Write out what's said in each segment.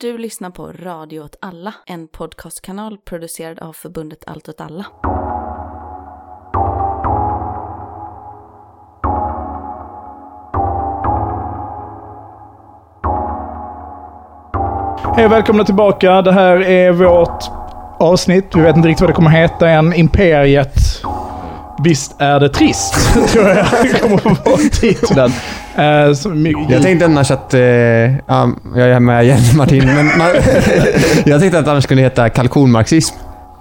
Du lyssnar på Radio åt alla, en podcastkanal producerad av förbundet Allt åt alla. Hej och välkomna tillbaka. Det här är vårt avsnitt. Vi vet inte riktigt vad det kommer heta än. Imperiet. Visst är det trist, tror jag kommer att vara titeln. Eh, Jag tänkte annars att... Eh, ja, jag är med igen Martin, men man, jag tänkte att annars skulle heta kalkonmarxism.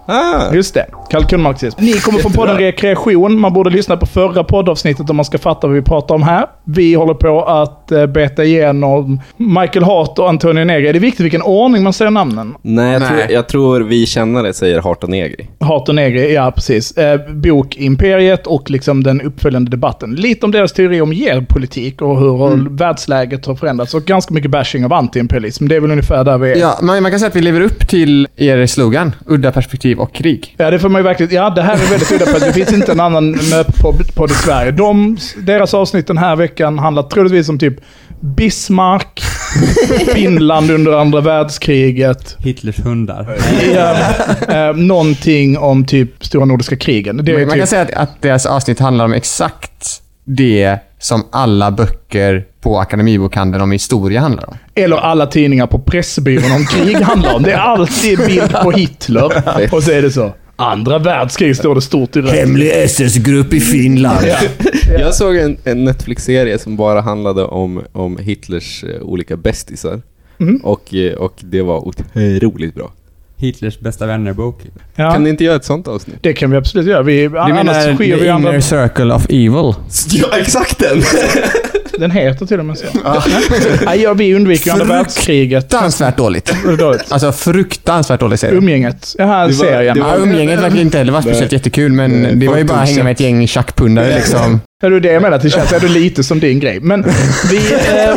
Ah, Just det. Kalkonmarxism. Ni kommer från podden Rekreation. Man borde lyssna på förra poddavsnittet om man ska fatta vad vi pratar om här. Vi håller på att eh, beta igenom Michael Hart och Antonio Negri. Är det viktigt vilken ordning man säger namnen? nej, jag, Nej. Tror, jag tror vi kännare säger Hart och Negri. Hart och Negri, ja precis. Eh, bok Imperiet och liksom den uppföljande debatten. Lite om deras teori om geopolitik och hur världsläget har förändrats. Och ganska mycket bashing av antiimperialism. Det är väl ungefär där vi är. Ja, man, man kan säga att vi lever upp till er slogan. Udda perspektiv och krig. Ja, det får man ju verkligen... Ja, det här är väldigt udda för att det finns inte en annan MÖP-podd i Sverige. De, deras avsnitt den här veckan handlar troligtvis om typ Bismarck, Finland under andra världskriget. Hitlers hundar. Ja, eh, någonting om typ stora nordiska krigen. Det är Man, man typ, kan säga att, att deras avsnitt handlar om exakt det som alla böcker på Akademibokhandeln om historia handlar om. eller alla tidningar på Pressbyrån om krig handlar om. Det är alltid bild på Hitler. Och så är det så. Andra världskrig står det stort i rött. Hemlig SS-grupp i Finland. Jag såg en, en Netflix-serie som bara handlade om, om Hitlers eh, olika bästisar. Mhm. Och, eh, och det var otroligt bra. Hitlers bästa vänner-bok. Ja, Kan ni inte göra ett sånt avsnitt? det kan vi absolut göra. Vi, Du menar the andra... inner circle of evil? Ja, exakt den! Den heter till och med så. Nej, ja, vi undviker andra världskriget. Fruktansvärt dåligt. Det. Alltså fruktansvärt dålig serie. Umgänget. Jaha, Det var- serien. det var- Ja, umgänget verkar inte heller vara speciellt jättekul, men Nej, det var ju bara att hänga med ett gäng tjackpundare liksom. Ja, det är det jag menar. Det känns ändå lite som din grej. Men vi... Eh,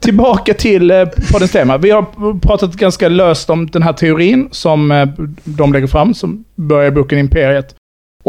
tillbaka till eh, poddens tema. Vi har pratat ganska löst om den här teorin som eh, de lägger fram, som börjar i boken Imperiet.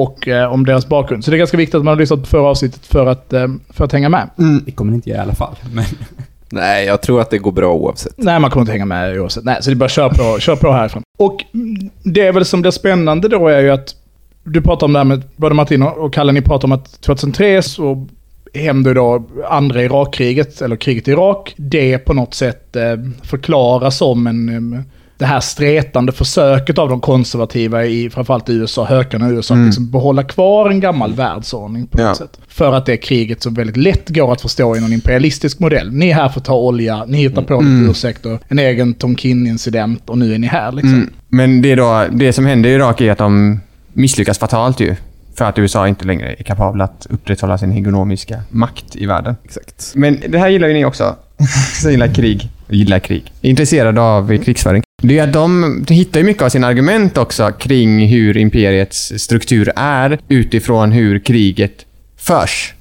Och eh, om deras bakgrund. Så det är ganska viktigt att man har lyssnat på förra avsnittet för att, eh, för att hänga med. Det kommer ni inte göra i alla fall. Men Nej, jag tror att det går bra oavsett. Nej, man kommer inte hänga med oavsett. Nej, så det är bara att köra på, kör på härifrån. Och mm, det är väl som blir spännande då är ju att du pratar om det här med, både Martin och och Kalle, ni pratar om att 2003 så hände då andra Irakkriget, eller kriget i Irak. Det på något sätt eh, förklaras som en, eh, det här stretande försöket av de konservativa i framförallt i USA, hökarna i USA, att liksom behålla kvar en gammal världsordning på något Ja. sätt. För att det kriget så väldigt lätt går att förstå i någon imperialistisk modell. Ni är här för att ta olja, ni hittar på lite ursäkter, en egen Tonkin-incident och nu är ni här liksom. Mm. Men det, är då, det som händer i Irak är att de misslyckas fatalt ju. För att USA inte längre är kapabla att upprätthålla sin ekonomiska makt i världen. Exakt. Men det här gillar ju ni också. Som gillar krig. Gillar krig. Är intresserade av krigsföring. Det är att de hittar ju mycket av sina argument också kring hur imperiets struktur är utifrån hur kriget förs.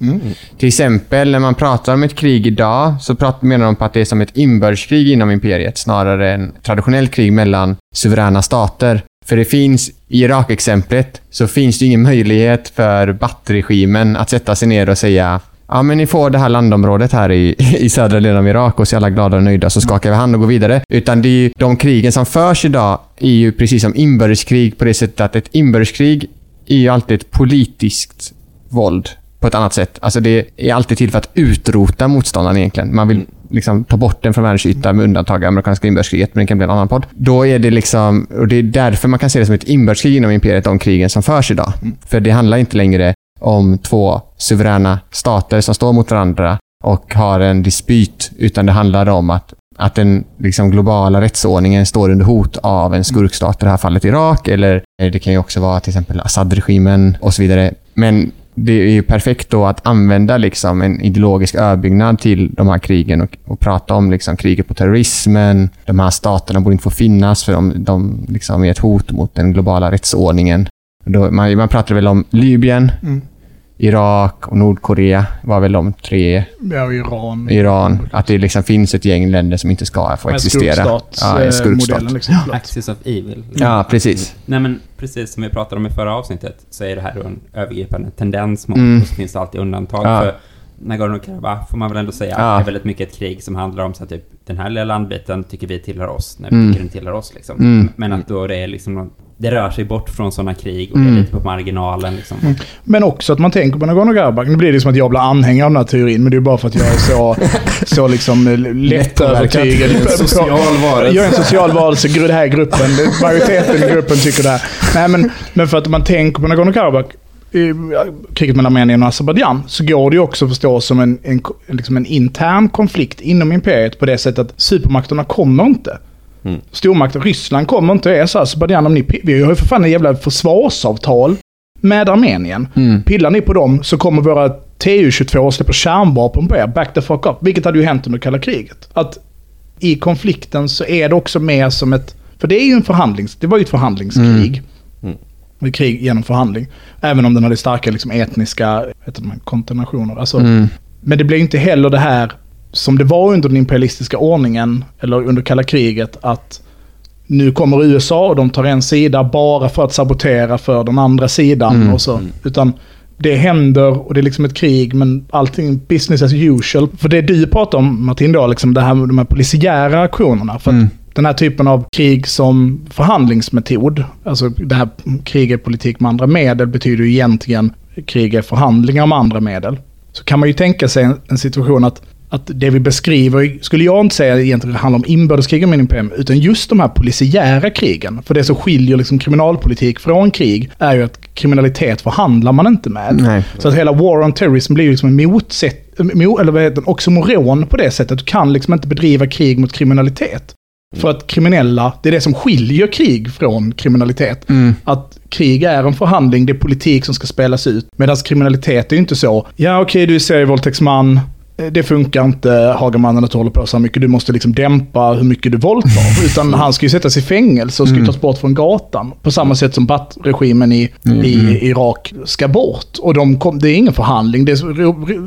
Till exempel när man pratar om ett krig idag så pratar, menar de på att det är som ett inbördeskrig inom imperiet snarare än traditionellt krig mellan suveräna stater. För det finns, i Irak-exemplet, så finns det ingen möjlighet för Baath-regimen att sätta sig ner och säga Ja, men ni får det här landområdet här i, i södra delen av Irak och så är alla glada och nöjda så skakar vi hand och går vidare. Utan det är ju, de krigen som förs idag är ju precis som inbördeskrig på det sättet att ett inbördeskrig är ju alltid ett politiskt våld på ett annat sätt. Alltså det är alltid till för att utrota motståndaren egentligen. Man vill liksom ta bort den från världens yta med undantag av amerikanska inbördeskriget, men det kan bli en annan podd. Då är det liksom, och det är därför man kan se det som ett inbördeskrig inom imperiet, de krigen som förs idag. För det handlar inte längre om två suveräna stater som står mot varandra och har en dispyt, utan det handlar om att att den liksom, globala rättsordningen står under hot av en skurkstat, i det här fallet Irak, eller det kan ju också vara till exempel Assad-regimen och så vidare. Men det är ju perfekt då att använda liksom en ideologisk överbyggnad till de här krigen och, och prata om liksom kriget på terrorismen. De här staterna borde inte få finnas för de, de liksom är ett hot mot den globala rättsordningen. Då, man, man pratar väl om Libyen, Mm. Irak och Nordkorea var väl de tre, Ja, Iran. Iran. Att det liksom finns ett gäng länder som inte ska få Med existera. skurkstats, Ja, en skurkstat. liksom. Axis of Evil. Ja, precis. Nej men precis som vi pratade om i förra avsnittet så är det här en övergripande tendens mot, Mm. och så finns det alltid undantag. Ja. för Nagorno-Karabach får man väl ändå säga Ja. är väldigt mycket ett krig som handlar om så här, typ den här lilla landbiten tycker vi tillhör oss, när vi Mm. tycker den tillhör oss liksom. Mm. Men att då det är liksom, det rör sig bort från sådana krig och det Mm. är lite på marginalen liksom. Men också att man tänker på Nagorno-Karabach. Nu blir det som att jag blir anhängare av den här teorin, men det är bara för att jag är så, så liksom eh, lättövertygad. En social varelse. Jag är en social varelse, den här gruppen, majoriteten i gruppen tycker det här. Nej, men, men för att man tänker på Nagorno-Karabach, i kriget mellan Armenien och Azerbajdzjan, så går det ju också att förstå som en, en, liksom en intern konflikt inom imperiet på det sättet att supermakterna kommer inte. Mm. Stormakten, Ryssland kommer inte och är så Azerbajdzjan, om ni, vi har ju för fan en jävla försvarsavtal med Armenien. Mm. Pillar ni på dem så kommer våra TU-22 och släpper kärnvapen på er. Back the fuck up. Vilket hade ju hänt under kalla kriget. Att i konflikten så är det också mer som ett... För det är ju en förhandlings... Det var ju ett förhandlingskrig. Mm. Ett krig genom förhandling. Även om den hade starka liksom, etniska heter det, konternationer. Alltså, Mm. Men det blir inte heller det här som det var under den imperialistiska ordningen, eller under kalla kriget, att nu kommer USA och de tar en sida bara för att sabotera för den andra sidan. Mm. och så. Utan det händer och det är liksom ett krig, men allting business as usual. För det du pratar om Martin, då, liksom det här med de här polisiära aktionerna. För att Mm. Den här typen av krig som förhandlingsmetod, alltså det här krig är politik med andra medel, betyder ju egentligen krig är förhandlingar med andra medel. Så kan man ju tänka sig en, en situation att, att det vi beskriver, skulle jag inte säga egentligen handlar om inbördeskrig om NPM, utan just de här polisiära krigen. För det som skiljer liksom kriminalpolitik från krig är ju att kriminalitet förhandlar man inte med. Nej. Så att hela war on terrorism blir ju liksom en motsätt, mo- eller vad heter det, oxymoron på det sättet. Du kan liksom inte bedriva krig mot kriminalitet. För att kriminella, det är det som skiljer krig från kriminalitet. Mm. Att krig är en förhandling, det är politik som ska spelas ut. Medan kriminalitet är ju inte så. Ja okej, du är serievåldtäktsman. Eh, Det funkar inte, Hagamannen att du håller på så här mycket. Du måste liksom dämpa hur mycket du våldtar. Utan han ska ju sättas i fängelse och ska ju tas bort från gatan. På samma sätt som Baath-regimen i, i Irak ska bort. Och de kom, det är ingen förhandling. Det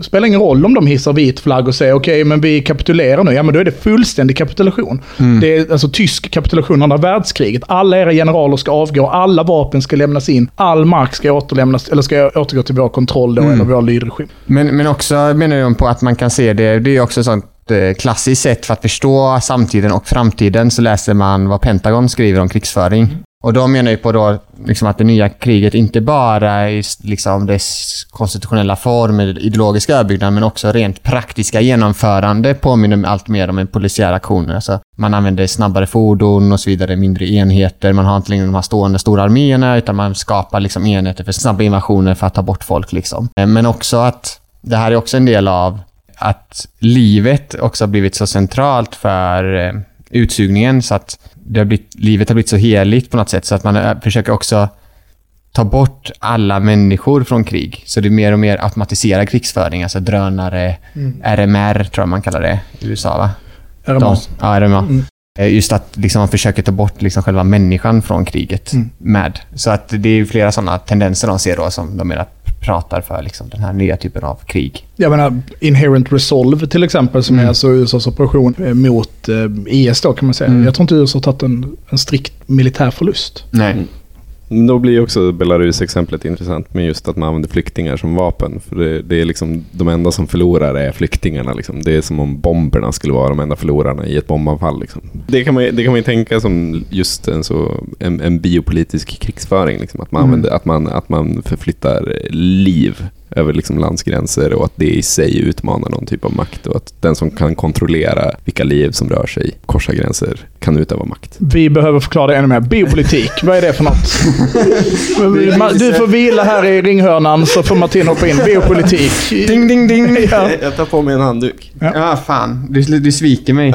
spelar ingen roll om de hissar vit flagg och säger okej, men vi kapitulerar nu. Ja, men då är det fullständig kapitulation. Det är alltså tysk kapitulation under världskriget. Alla era generaler ska avgå, alla vapen ska lämnas in, all mark ska återlämnas, eller ska återgå till vår kontroll då, eller vår lydregim. Men, men också menar de på att man kan se det, det är också ett sånt eh, klassiskt sätt för att förstå samtiden och framtiden så läser man vad Pentagon skriver om krigsföring. Och de menar ju på då liksom att det nya kriget inte bara är liksom dess konstitutionella form, ideologiska överbyggnad, men också rent praktiska genomförande påminner allt mer om en polisiär aktion. Alltså, man använder snabbare fordon och så vidare, mindre enheter. Man har inte längre de här stående stora arméerna, utan man skapar liksom enheter för snabba invasioner för att ta bort folk. Liksom. Eh, Men också att det här är också en del av att livet också har blivit så centralt för eh, utsugningen så att det har blivit, livet har blivit så heligt på något sätt så att man eh, försöker också ta bort alla människor från krig. Så det är mer och mer automatiserad krigsföring, alltså drönare, RMR tror jag man kallar det i USA va? RMA. De, ja, RMA. Mm. Eh, Just att liksom man försöker ta bort liksom själva människan från kriget Mm. med. Så att det är flera sådana tendenser de ser då som de menar pratar för liksom den här nya typen av krig. Jag menar, Inherent Resolve till exempel, som Mm. är alltså USAs operation eh, mot eh, IS då kan man säga. Mm. Jag tror inte USA har tagit en, en strikt militär förlust. Nej. Men Då blir också Belarus-exemplet intressant med just att man använder flyktingar som vapen. För det, det är liksom de enda som förlorar är flyktingarna. Liksom. Det är som om bomberna skulle vara de enda förlorarna i ett bombanfall. Liksom. Det, kan man, det kan man tänka som just en, så, en, en biopolitisk krigsföring. Liksom. Att, man Mm. använder, att, man, att man förflyttar liv över liksom landsgränser och att det i sig utmanar någon typ av makt och att den som kan kontrollera vilka liv som rör sig, korsa gränser, kan utöva makt. Vi behöver förklara det ännu mer. Biopolitik, vad är det för något? du får vila här i ringhörnan så får Martin hoppa in. Biopolitik. Ding, ding, ding! Ja. Jag tar på mig en handduk. Ja, fan. Du, du sviker mig.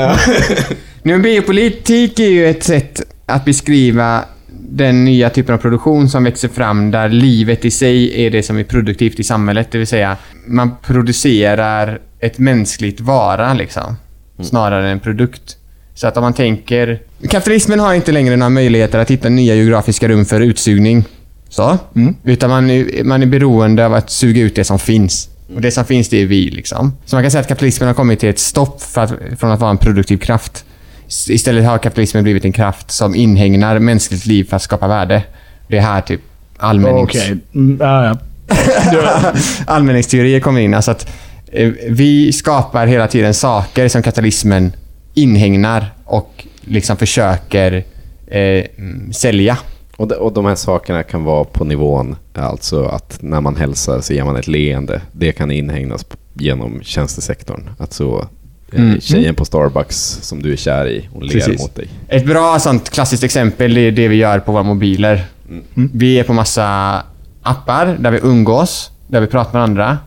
Nu, men biopolitik är ju ett sätt att beskriva den nya typen av produktion som växer fram där livet i sig är det som är produktivt i samhället. Det vill säga, man producerar ett mänskligt vara liksom. Snarare än en produkt. Så att om man tänker... Kapitalismen har inte längre några möjligheter att hitta nya geografiska rum för utsugning. Så. Mm. Utan man är, man är beroende av att suga ut det som finns. Och det som finns, det är vi. Liksom. Så man kan säga att kapitalismen har kommit till ett stopp att, från att vara en produktiv kraft. Istället har kapitalismen blivit en kraft som inhägnar mänskligt liv för att skapa värde. Det är här typ allmännings... Okej. Mm, ja, ja. allmänningsteorier kommer in. Alltså att eh, vi skapar hela tiden saker som kapitalismen inhägnar och liksom försöker eh, sälja. Och de, och de här sakerna kan vara på nivån, alltså att när man hälsar så ger man ett leende. Det kan inhägnas genom tjänstesektorn. Att så, Mm. tjejen på Starbucks som du är kär i, hon ler Precis. mot dig. Ett bra sånt klassiskt exempel är det vi gör på våra mobiler. Vi är på massa appar där vi umgås, där vi pratar med andra.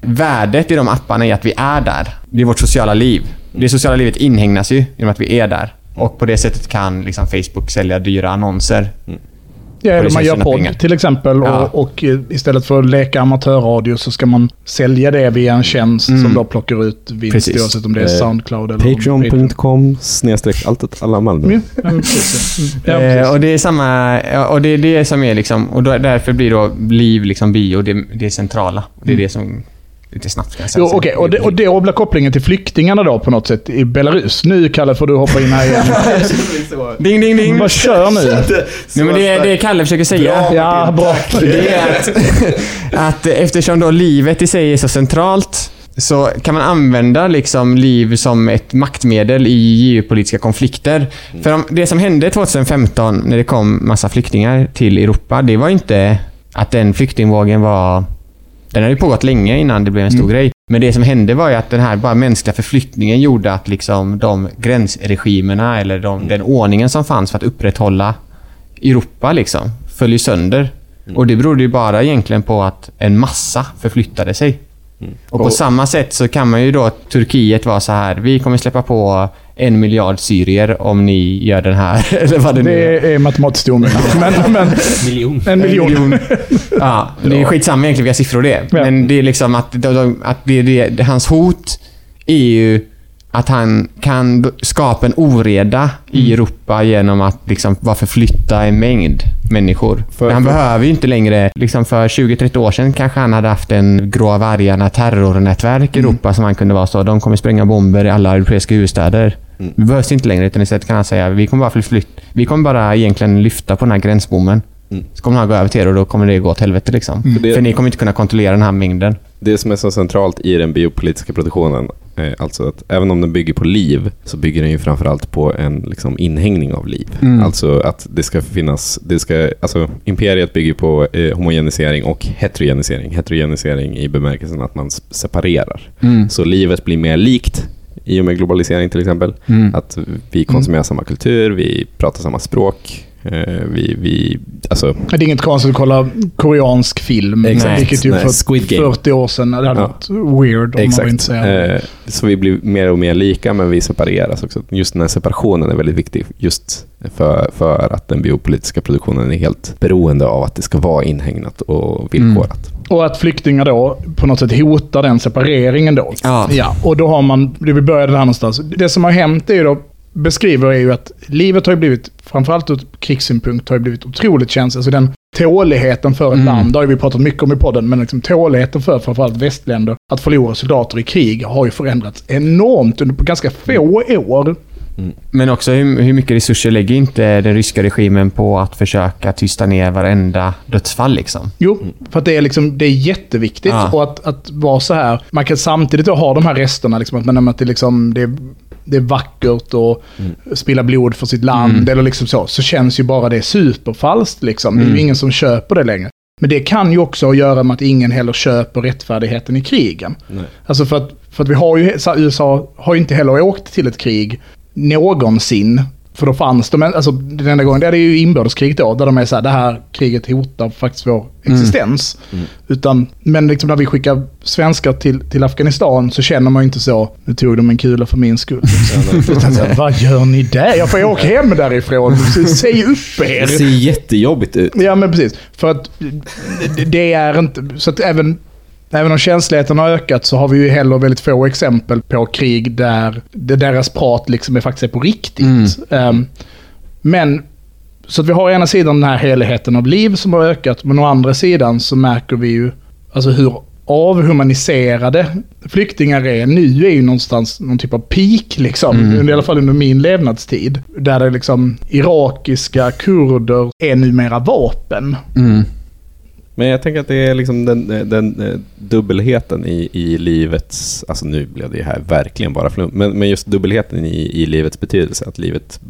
Värdet i de apparna är att vi är där. Det är vårt sociala liv. Det sociala livet inhägnas ju genom att vi är där. Och på det sättet kan liksom Facebook sälja dyra annonser. Ja, Och eller man gör podd pengar. till exempel Ja. och, och eh, istället för att leka amatörradio så ska man sälja det via en tjänst Mm. som då plockar ut vinst Precis. oavsett om det är Eh, Soundcloud eller Patreon.com snedstreck allt alla Malmö. Ja, ja. Mm. Ja, Eh, och det är samma... Och det är det som är liksom... Och då, därför blir då liv liksom bio det, det centrala. Det är det som... Lite snabbt kan jag säga. Jo, okej. Och, det, och det blir kopplingen till flyktingarna då på något sätt i Belarus. Nu Kalle får du hoppa in här igen. Ding, ding, ding! Bara kör nu. Nej, men det är det Kalle försöker säga. Ja, bra. Det är att, att eftersom då livet i sig är så centralt så kan man använda liksom liv som ett maktmedel i geopolitiska konflikter. För om, det som hände 2015 när det kom massa flyktingar till Europa, det var inte att den flyktingvågen var... Den hade ju pågått länge innan det blev en stor grej. Men det som hände var ju att den här bara mänskliga förflyttningen gjorde att liksom de gränsregimerna eller de, den ordningen som fanns för att upprätthålla Europa liksom föll ju sönder. Och det berodde ju bara egentligen på att en massa förflyttade sig. Och på Och- samma sätt så kan man ju då Turkiet vara så här. Vi kommer släppa på en miljard syrier om ni gör den här. Eller vad det nu är. Det är matematiskt omöjligt. Men, men Miljon. en miljon. Ja, det är skitsamma egentligen vilka siffror det är. Ja. Men det är liksom att, att det, det, det, hans hot är ju att han kan skapa en oreda i Europa genom att liksom bara förflytta en mängd människor. För- han för- behöver ju inte längre, liksom för 20-30 år sedan kanske han hade haft en grå vargarna terrornätverk i Europa som han kunde vara så. De kommer spränga bomber i alla europeiska huvudstäder. Det behövs inte längre utan istället kan han säga vi kommer bara förflytta, vi kommer bara egentligen lyfta på den här gränsbommen. Så kommer han gå över till er och då kommer det gå åt helvete liksom. För det- För ni kommer inte kunna kontrollera den här mängden. Det som är så centralt i den biopolitiska produktionen, är alltså att även om den bygger på liv, så bygger den ju framförallt på en liksom, inhängning av liv. Mm. Alltså att det ska finnas, det ska, alltså imperiet bygger på eh, homogenisering och heterogenisering. Heterogenisering i bemärkelsen att man separerar. Så livet blir mer likt i och med globalisering till exempel. Mm. Att vi konsumerar samma kultur, vi pratar samma språk, eh, vi, vi, alltså Det är inget konstigt att kolla koreansk film. Exakt. Vilket ju Nej, för Squid Game. 40 år sedan det hade Ja. varit weird om man var intresserad. Eh, så vi blir mer och mer lika, men vi separeras också. Just den här separationen är väldigt viktig, just för, för att den biopolitiska produktionen är helt beroende av att det ska vara inhägnat och villkorat. Och att flyktingar då på något sätt hotar den separeringen då. Ja. ja. Och då har man, det vi började där någonstans. Det som har hänt är ju då, beskriver är ju att livet har ju blivit, framförallt ur krigssynpunkt, har ju blivit otroligt känsligt. Alltså den tåligheten för ett Mm. land, det har ju vi pratat mycket om i podden, men liksom tåligheten för framförallt västländer att förlora soldater i krig har ju förändrats enormt under på ganska få år. Men också hur, hur mycket resurser lägger inte den ryska regimen på att försöka tysta ner varenda dödsfall liksom? Jo, för att det är, liksom, det är jätteviktigt. Ja. Och att, att vara så här. Man kan samtidigt ha de här resterna. Liksom, att, men, att det, liksom, det, är, det är vackert och spilla blod för sitt land. Mm. Eller liksom så. Så känns ju bara det superfalskt. Liksom. Det är ju Mm. ingen som köper det längre. Men det kan ju också ha att göra med att ingen heller köper rättfärdigheten i krigen. Nej. Alltså för att, för att vi har ju, USA har ju inte heller åkt till ett krig någonsin. För då fanns de, alltså den enda gången, det är ju inbördeskrig då, där de är så här, det här kriget hotar faktiskt vår existens. Utan, men liksom när vi skickar svenskar till, till Afghanistan så känner man ju inte så, nu tog de en kula för min skull. Utan så här, Vad gör ni där? Jag får åka hem därifrån. Säg upp Det er. ser jättejobbigt ut. Ja, men precis. För att det- det är inte... Så att även, även om känsligheten har ökat så har vi ju heller väldigt få exempel på krig där det deras prat liksom är faktiskt är på riktigt. Ehm, men så att vi har å ena sidan den här helheten av liv som har ökat, men å andra sidan så märker vi ju alltså hur avhumaniserade flyktingar är. Nu är ju någonstans någon typ av peak, liksom. Under, I alla fall under min levnadstid. Där det liksom irakiska kurder är numera vapen. Mm. Men jag tänker att det är liksom den, eh, den, eh, dubbelheten i, i livets... Alltså nu blev det här verkligen bara flum. Men, men just dubbelheten i, i livets betydelse. Att livet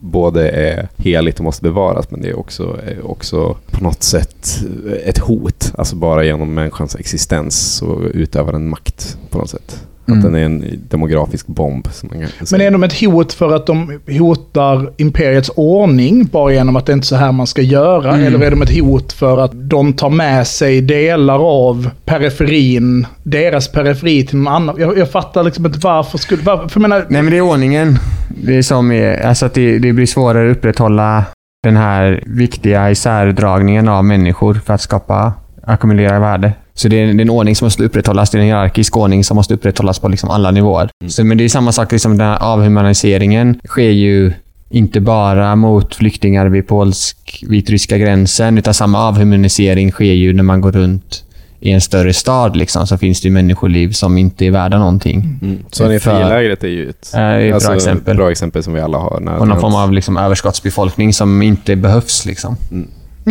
både är heligt och måste bevaras, men det är också, är också på något sätt eh, ett hot. Alltså bara genom människans existens så utövar den makt på något sätt. Att Mm. den är en demografisk bomb. Som man kan Men är de ett hot för att de hotar imperiets ordning bara genom att det inte är så här man ska göra? Mm. Eller är de ett hot för att de tar med sig delar av periferin, deras periferi till någon annan? Jag, jag fattar liksom inte varför skulle... Varför, för menar, Nej, men det är ordningen. Det är som är, alltså att det, det blir svårare att upprätthålla den här viktiga isärdragningen av människor för att skapa, ackumulera värde. Så det är, det är en ordning som måste upprätthållas. Det är en hierarkisk ordning som måste upprätthållas på liksom alla nivåer. Så, men det är samma sak, liksom den här avhumaniseringen sker ju inte bara mot flyktingar vid polsk-vitryska gränsen, utan samma avhumanisering sker ju när man går runt i en större stad. Liksom, så finns det ju människoliv som inte är värda någonting. Mm. För- frilägret är ju ett, är ett bra exempel. bra exempel som vi alla har. När Och någon form av liksom överskottsbefolkning som inte behövs. Liksom. Men-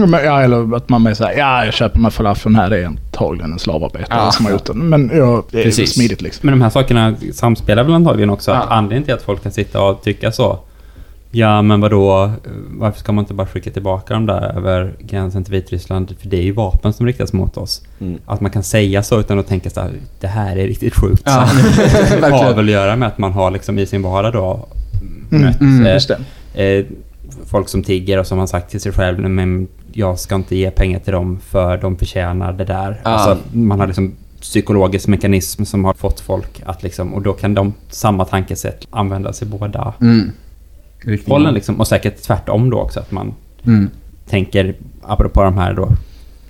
ja, eller att man är såhär, ja jag köper med falafeln här, det är antagligen en slavarbetare Ja. som har gjort den. Men ja, det är Precis. smidigt liksom. Men de här sakerna samspelar väl antagligen också. Att Ja. anledningen till att folk kan sitta och tycka så. Ja, men vadå? Varför ska man inte bara skicka tillbaka dem där över gränsen till Vitryssland? För det är ju vapen som riktas mot oss. Mm. Att man kan säga så utan att tänka så här, det här är riktigt sjukt. Ja, det har väl att göra med att man har liksom i sin vardag då Mm, mött mm, eh, Just det. eh, folk som tigger och som har sagt till sig själv men jag ska inte ge pengar till dem för de förtjänar det där. Ja. Alltså, man har liksom psykologisk mekanism som har fått folk att liksom, och då kan de samma tankesätt användas i båda Mm. Hållen liksom. Och säkert tvärtom då också att man Mm. tänker, apropå de här då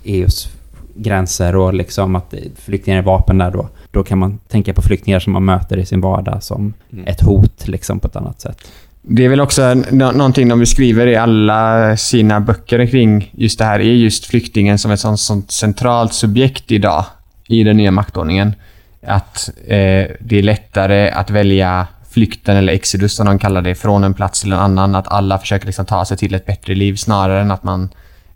EUs gränser och liksom att flyktingar är vapen där då. Då kan man tänka på flyktingar som man möter i sin vardag som Mm. ett hot liksom på ett annat sätt. Det är väl också någonting de beskriver i alla sina böcker kring just det här, är just flyktingen som ett sånt, sånt centralt subjekt idag i den nya maktordningen. Att eh, det är lättare att välja flykten eller exodus som de kallar det, från en plats till en annan. Att alla försöker liksom ta sig till ett bättre liv snarare än att man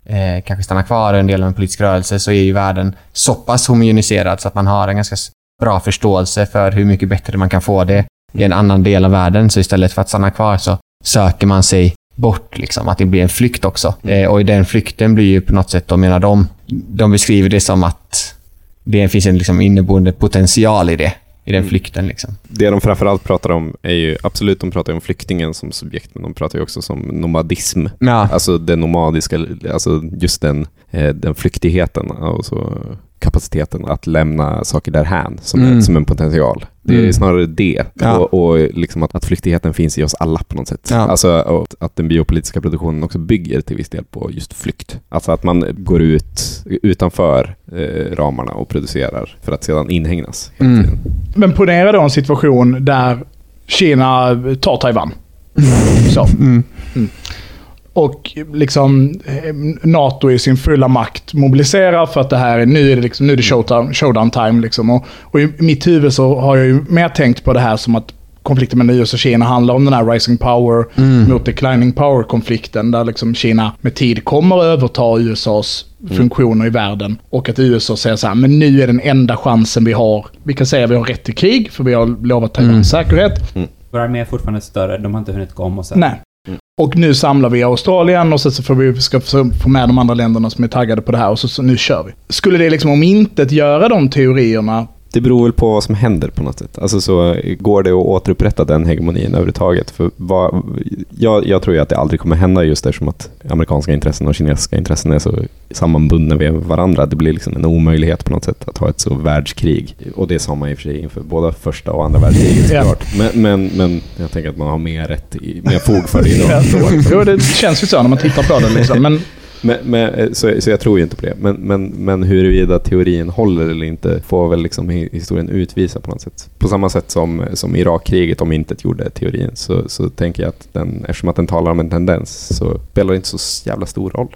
eh, kanske stannar kvar i en del av en politisk rörelse så är ju världen så pass homogeniserad så att man har en ganska bra förståelse för hur mycket bättre man kan få det i en annan del av världen. Så istället för att stanna kvar så söker man sig bort. Liksom, att det blir en flykt också. Eh, och i den flykten blir ju på något sätt, då menar de, de beskriver det som att det finns en liksom inneboende potential i det. I den Mm. flykten. Liksom. Det de framförallt pratar om är ju, absolut de pratar om flyktingen som subjekt, men de pratar ju också som nomadism. Ja. Alltså det nomadiska, alltså just den, eh, den flyktigheten och så kapaciteten att lämna saker därhän som, Mm. en, som en potential. Det är Mm. snarare det. Ja. Och, och liksom att, att flyktigheten finns i oss alla på något sätt. Ja. Alltså och att den biopolitiska produktionen också bygger till viss del på just flykt. Alltså att man går ut utanför eh, ramarna och producerar för att sedan inhägnas. Mm. Men ponera då en situation där Kina tar Taiwan. Så. Mm. Och liksom eh, NATO i sin fulla makt mobiliserar för att det här är, nu är det, liksom, nu är det showdown, showdown time. Liksom. Och, och i mitt huvud så har jag ju mer tänkt på det här som att konflikten mellan USA och Kina handlar om den här rising power Mm. mot declining power-konflikten. Där liksom Kina med tid kommer att överta USAs Mm. funktioner i världen. Och att USA säger så här, men nu är den enda chansen vi har. Vi kan säga att vi har rätt till krig, för vi har lovat Taiwan Mm. säkerhet. Vår armé är fortfarande större, de har inte hunnit gå om och sen. Nej. Och nu samlar vi Australien och så, så får vi ska få få med de andra länderna som är taggade på det här och så, så nu kör vi. Skulle det liksom om inte göra de teorierna det beror väl på vad som händer på något sätt. Alltså så går det att återupprätta den hegemonin överhuvudtaget? För vad, jag, jag tror ju att det aldrig kommer hända just eftersom att amerikanska intressen och kinesiska intressen är så sammanbundna med varandra. Det blir liksom en omöjlighet på något sätt att ha ett så världskrig. Och det sa man i och för sig inför både första och andra världskriget Ja. såklart. Men, men, men jag tänker att man har mer rätt, i, mer fog för det idag. jo, det känns ju så när man tittar på det. Liksom. Men Men, men, eh, så, så jag tror ju inte på det. Men, men, men huruvida teorin håller eller inte får väl liksom hi- historien utvisa på något sätt. På samma sätt som, som Irakkriget om inte gjorde teorin så, så tänker jag att den, eftersom att den talar om en tendens så spelar det inte så jävla stor roll.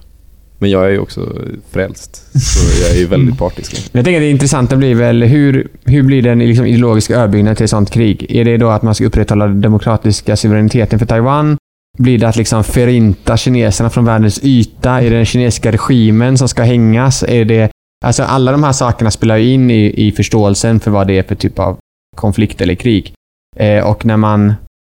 Men jag är ju också frälst, så jag är ju väldigt partisk. Jag tänker att det intressanta blir väl hur, hur blir den liksom ideologiska överbyggnaden till ett sånt krig? Är det då att man ska upprätthålla den demokratiska suveräniteten för Taiwan? Blir det att liksom förinta kineserna från världens yta? Är det den kinesiska regimen som ska hängas? Är det, alltså alla de här sakerna spelar ju in i, i förståelsen för vad det är för typ av konflikt eller krig. Eh, och när man...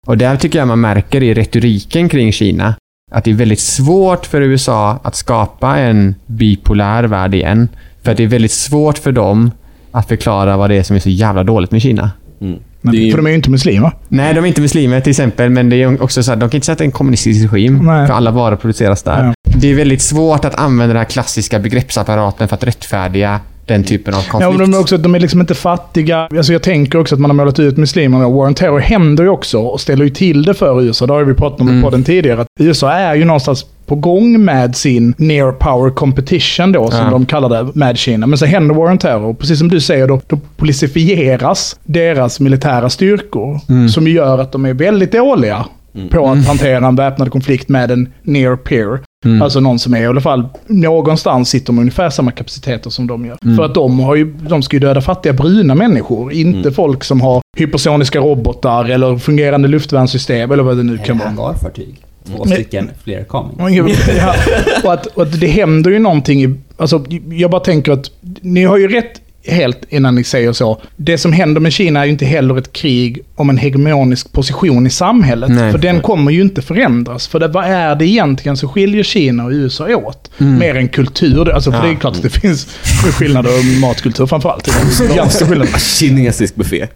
Och där tycker jag man märker i retoriken kring Kina att det är väldigt svårt för USA att skapa en bipolär värld igen. För att det är väldigt svårt för dem att förklara vad det är som är så jävla dåligt med Kina. Mm. Men, Det är ju- För de är ju inte muslimer. Nej, de är inte muslimer till exempel, men det är också så att de kan inte säga att det är en kommunistisk regim, Nej. för alla varor produceras där. Ja. Det är väldigt svårt att använda den här klassiska begreppsapparaten för att rättfärdiga den typen av Ja, konflikt. men de är, också, de är liksom inte fattiga. Alltså jag tänker också att man har målat ut muslimerna. War on Terror händer ju också och ställer ju till det för USA. Det har vi pratat om Mm. på den tidigare. Att USA är ju någonstans på gång med sin near power competition då, som Ja. de kallar det, med Kina. Men så händer War on Terror. Precis som du säger, då, då policifieras deras militära styrkor. Mm. Som gör att de är väldigt dåliga på att hantera en väpnad konflikt med en near peer. Mm. Alltså någon som är i alla fall någonstans sitter med ungefär samma kapaciteter som de gör. Mm. För att de, har ju, de ska ju döda fattiga bruna människor, inte folk som har hypersoniska robotar eller fungerande luftvärnssystem eller vad det nu kan Eller vara. hangarfartyg. Två stycken, fler coming. Ja, och, att, och att det händer ju någonting i... Alltså, jag bara tänker att ni har ju rätt helt innan ni säger så. Det som händer med Kina är ju inte heller ett krig om en hegemonisk position i samhället. Nej. För den kommer ju inte förändras. För det, vad är det egentligen som skiljer Kina och USA åt? Mer än kultur. Alltså, för Ja. det är klart att det finns skillnader matkultur framförallt. Ganska skillnader. Kinesisk buffé.